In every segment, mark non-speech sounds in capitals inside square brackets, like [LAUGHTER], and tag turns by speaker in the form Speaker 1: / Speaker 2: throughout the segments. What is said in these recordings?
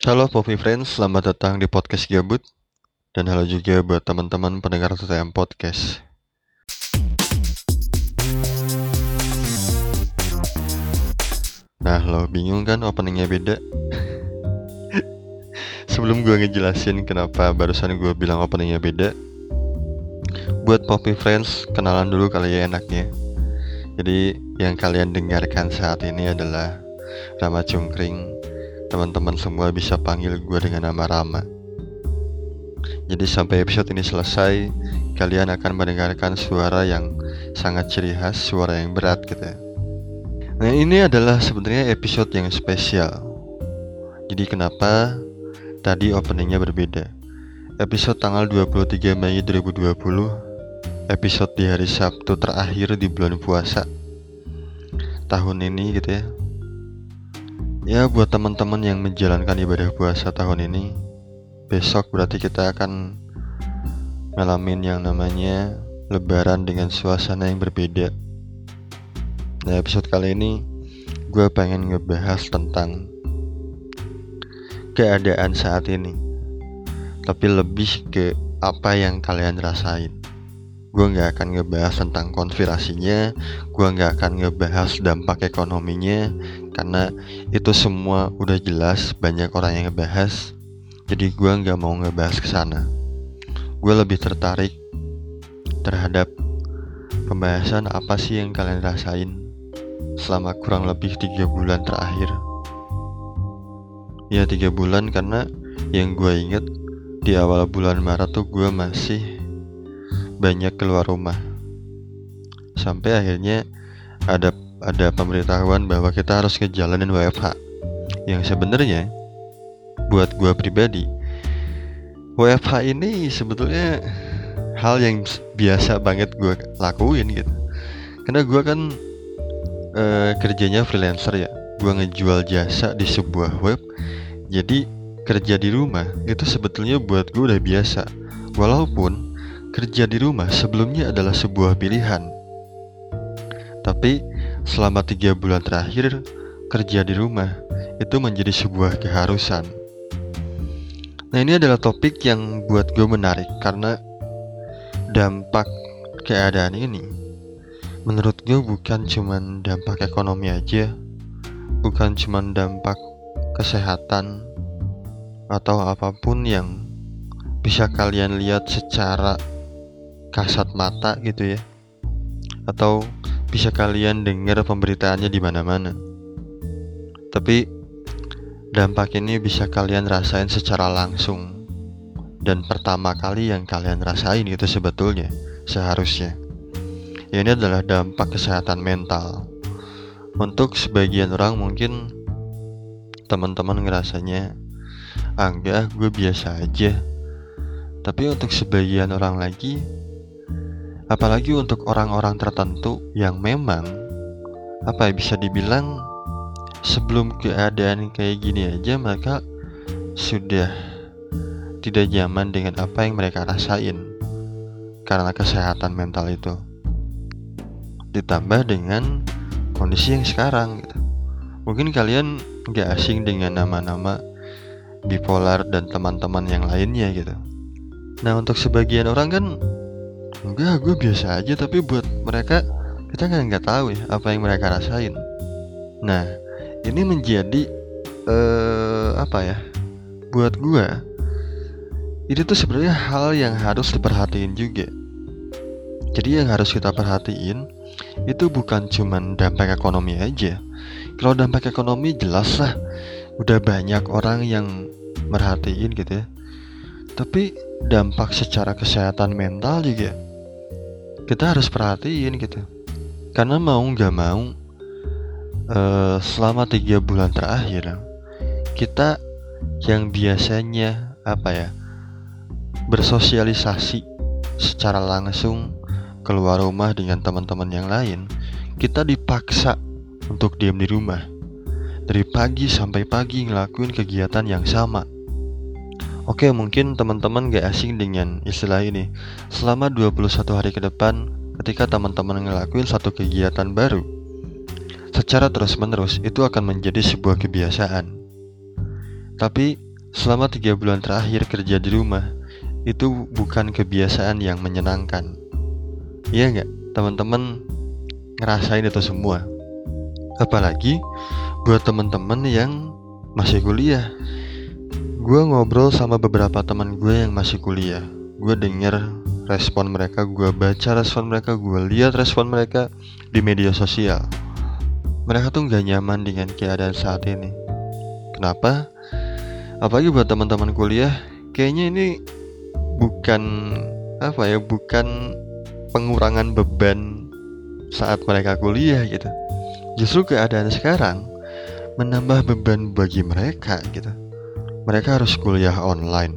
Speaker 1: Halo Poppy Friends, selamat datang di podcast Gabut. Dan halo juga buat teman-teman pendengar TTM Podcast. Nah lo bingung kan openingnya beda? [LAUGHS] Sebelum gue ngejelasin kenapa barusan gue bilang openingnya beda Buat Poppy Friends, kenalan dulu kali ya enaknya. Jadi yang kalian dengarkan saat ini adalah Rama Cungkring teman-teman semua bisa panggil gue dengan nama Rama. Jadi sampai episode ini selesai, kalian akan mendengarkan suara yang sangat ciri khas, suara yang berat gitu ya. Nah ini adalah sebenarnya episode yang spesial. Jadi kenapa tadi openingnya berbeda? Episode tanggal 23 Mei 2020, episode di hari Sabtu terakhir di bulan puasa tahun ini gitu ya Ya buat teman-teman yang menjalankan ibadah puasa tahun ini Besok berarti kita akan ngalamin yang namanya lebaran dengan suasana yang berbeda. Nah episode kali ini gue pengen ngebahas tentang keadaan saat ini Tapi lebih ke apa yang kalian rasain gue nggak akan ngebahas tentang konspirasinya gue nggak akan ngebahas dampak ekonominya karena itu semua udah jelas banyak orang yang ngebahas jadi gue nggak mau ngebahas ke sana. Gue lebih tertarik terhadap pembahasan apa sih yang kalian rasain selama kurang lebih tiga bulan terakhir. Ya tiga bulan karena yang gue inget di awal bulan Maret tuh gue masih banyak keluar rumah. Sampai akhirnya ada ada pemberitahuan bahwa kita harus ngejalanin WFH yang sebenarnya buat gue pribadi WFH ini sebetulnya hal yang biasa banget gue lakuin gitu. Karena gue kan e, kerjanya freelancer ya. Gue ngejual jasa di sebuah web. Jadi kerja di rumah itu sebetulnya buat gue udah biasa. Walaupun Kerja di rumah sebelumnya adalah sebuah pilihan. Tapi selama tiga bulan terakhir, kerja di rumah itu menjadi sebuah keharusan. Nah ini adalah topik yang buat gue menarik karena dampak keadaan ini menurut gue bukan cuma dampak ekonomi aja, bukan cuma dampak kesehatan atau apa pun yang bisa kalian lihat secara kasat mata gitu ya. Atau bisa kalian dengar pemberitaannya di mana-mana. Tapi dampak ini bisa kalian rasain secara langsung. Dan pertama kali yang kalian rasain itu sebetulnya seharusnya. Ya ini adalah dampak kesehatan mental. Untuk sebagian orang mungkin teman-teman ngerasanya ah enggak gue biasa aja. Tapi untuk sebagian orang lagi apalagi untuk orang-orang tertentu yang memang apa ya bisa dibilang sebelum keadaan kayak gini aja mereka sudah tidak nyaman dengan apa yang mereka rasain karena kesehatan mental itu ditambah dengan kondisi yang sekarang gitu. mungkin kalian gak asing dengan nama-nama bipolar dan teman-teman yang lainnya gitu nah untuk sebagian orang kan enggak gue biasa aja tapi buat mereka kita kan nggak tahu ya apa yang mereka rasain. Nah ini menjadi uh, apa ya buat gue ini tuh sebenarnya hal yang harus diperhatiin juga. Jadi yang harus kita perhatiin itu bukan cuman dampak ekonomi aja. Kalau dampak ekonomi jelas lah udah banyak orang yang merhatiin gitu ya. Tapi dampak secara kesehatan mental juga kita harus perhatiin gitu. Karena mau nggak mau uh, selama tiga bulan terakhir kita yang biasanya apa ya bersosialisasi secara langsung keluar rumah dengan teman-teman yang lain kita dipaksa untuk diam di rumah. Dari pagi sampai pagi ngelakuin kegiatan yang sama Oke, mungkin teman-teman gak asing dengan istilah ini. Selama 21 hari ke depan, ketika teman-teman ngelakuin satu kegiatan baru, secara terus-menerus itu akan menjadi sebuah kebiasaan. Tapi selama tiga bulan terakhir kerja di rumah itu bukan kebiasaan yang menyenangkan. Iya nggak, teman-teman ngerasain itu semua. Apalagi buat teman-teman yang masih kuliah. Gue ngobrol sama beberapa teman gue yang masih kuliah. Gue denger respon mereka, gue baca respon mereka, gue lihat respon mereka di media sosial. Mereka tuh gak nyaman dengan keadaan saat ini. Kenapa? apalagi buat teman-teman kuliah kayaknya ini bukan apa ya bukan pengurangan beban saat mereka kuliah gitu justru keadaan sekarang menambah beban bagi mereka gitu mereka harus kuliah online.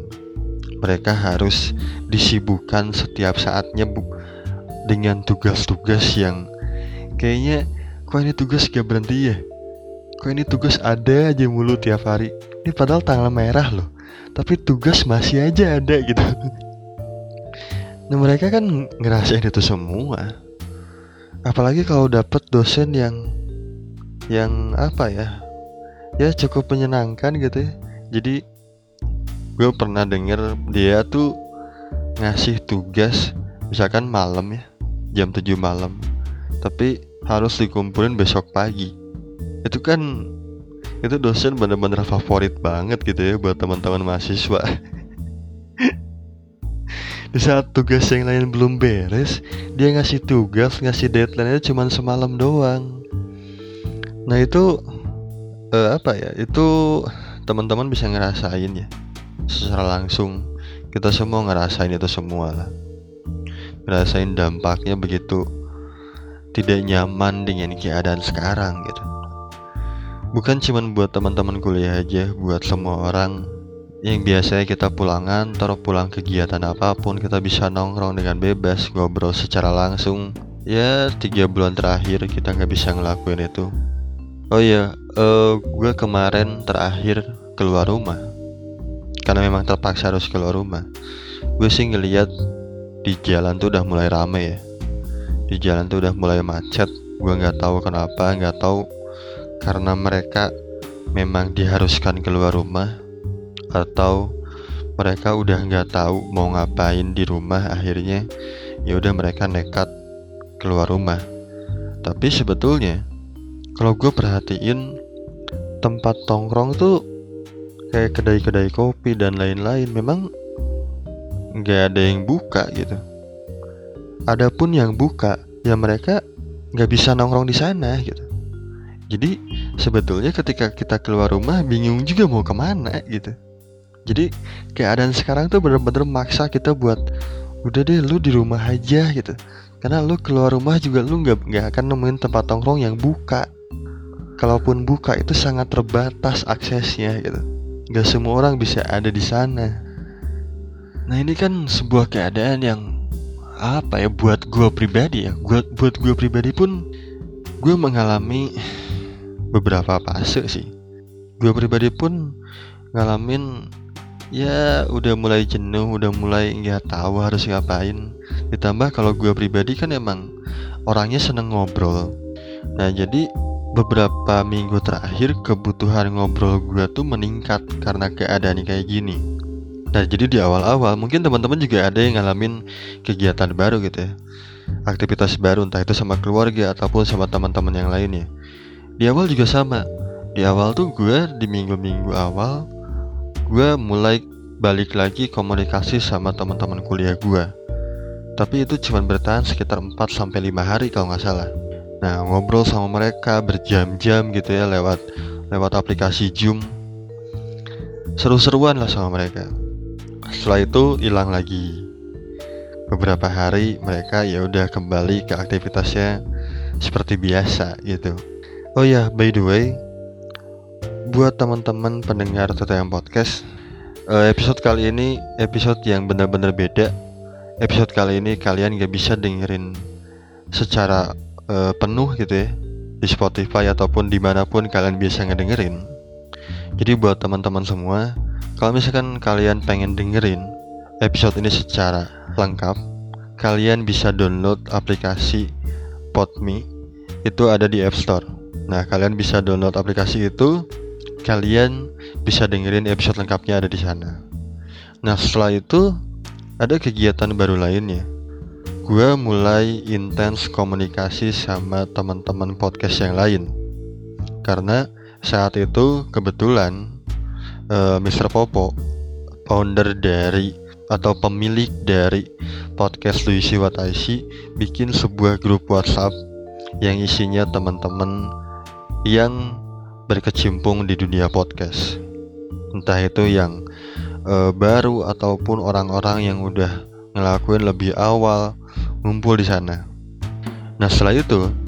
Speaker 1: Mereka harus disibukkan setiap saatnya bu dengan tugas-tugas yang kayaknya kok ini tugas gak berhenti ya? Kok ini tugas ada aja mulu tiap hari? Ini padahal tanggal merah loh tapi tugas masih aja ada [LAUGHS] gitu. Nah mereka kan ngerasain itu semua. Apalagi kalau dapet dosen yang yang apa ya ya cukup menyenangkan gitu ya jadi gue pernah denger dia tuh ngasih tugas misalkan malam ya jam 7 malam tapi harus dikumpulin besok pagi. Itu kan itu dosen bener-bener favorit banget gitu ya buat teman-teman mahasiswa. [LAUGHS] Di saat tugas yang lain belum beres dia ngasih tugas ngasih deadline nya cuma semalam doang. Nah itu uh, apa ya itu teman-teman bisa ngerasain ya. Secara langsung kita semua ngerasain itu semua lah. Ngerasain dampaknya begitu tidak nyaman dengan keadaan sekarang gitu. Bukan cuma buat teman-teman kuliah aja buat semua orang. Yang biasanya kita pulangan taruh pulang kegiatan apa pun kita bisa nongkrong dengan bebas ngobrol secara langsung. Ya tiga bulan terakhir kita nggak bisa ngelakuin itu. Oh iya uh, gue kemarin terakhir keluar rumah. Karena memang terpaksa harus keluar rumah. Gue sih ngeliat di jalan tuh udah mulai rame ya. Di jalan tuh udah mulai macet. Gue nggak tahu kenapa nggak tahu karena mereka memang diharuskan keluar rumah atau mereka udah nggak tahu mau ngapain di rumah. Akhirnya ya udah mereka nekat keluar rumah. Tapi sebetulnya kalau gue perhatiin tempat tongkrong tuh kayak kedai-kedai kopi dan lain-lain. Memang nggak ada yang buka gitu. Adapun yang buka ya mereka nggak bisa nongkrong di sana gitu. Jadi sebetulnya ketika kita keluar rumah bingung juga mau ke mana gitu. Jadi keadaan sekarang tuh bener-bener maksa kita buat udah deh lu di rumah aja gitu. Karena lu keluar rumah juga lu nggak nggak akan nemuin tempat tongkrong yang buka kalaupun buka itu sangat terbatas aksesnya gitu. Nggak semua orang bisa ada di sana. Nah ini kan sebuah keadaan yang apa ya buat gue pribadi ya. Buat buat gue pribadi pun gue mengalami beberapa fase sih. Gue pribadi pun ngalamin ya udah mulai jenuh udah mulai nggak tahu harus ngapain. Ditambah kalau gue pribadi kan emang orangnya seneng ngobrol. Nah jadi beberapa minggu terakhir kebutuhan ngobrol gue tuh meningkat karena keadaan kayak gini. Nah jadi di awal-awal mungkin teman-teman juga ada yang ngalamin kegiatan baru gitu ya. Aktivitas baru entah itu sama keluarga ataupun sama teman-teman yang lainnya di awal juga sama. Di awal tuh gue di minggu-minggu awal gue mulai balik lagi komunikasi sama teman-teman kuliah gue tapi itu cuma bertahan sekitar 4 sampai 5 hari kalau nggak salah nah ngobrol sama mereka berjam-jam gitu ya lewat lewat aplikasi Zoom. Seru-seruan lah sama mereka. Setelah itu hilang lagi. Beberapa hari mereka ya udah kembali ke aktivitasnya seperti biasa gitu. Oh ya, by the way, buat teman-teman pendengar TTM Podcast, eh, episode kali ini episode yang benar-benar beda. Episode kali ini kalian gak bisa dengerin secara uh, penuh gitu ya di Spotify ataupun di mana pun kalian biasa ngedengerin. Jadi buat teman-teman semua, kalau misalkan kalian pengen dengerin episode ini secara lengkap, kalian bisa download aplikasi Podme itu ada di App Store Nah, kalian bisa download aplikasi itu. Kalian bisa dengerin episode lengkapnya ada di sana. Nah setelah itu ada kegiatan baru lainnya. Gue mulai intens komunikasi sama teman-teman podcast yang lain. Karena saat itu kebetulan uh, eh, Mr. Popo, founder dari atau pemilik dari podcast Luisi Wataisi bikin sebuah grup WhatsApp yang isinya teman-teman yang berkecimpung di dunia podcast. Entah itu yang uh, baru ataupun orang-orang yang udah ngelakuin lebih awal ngumpul di sana. Nah setelah itu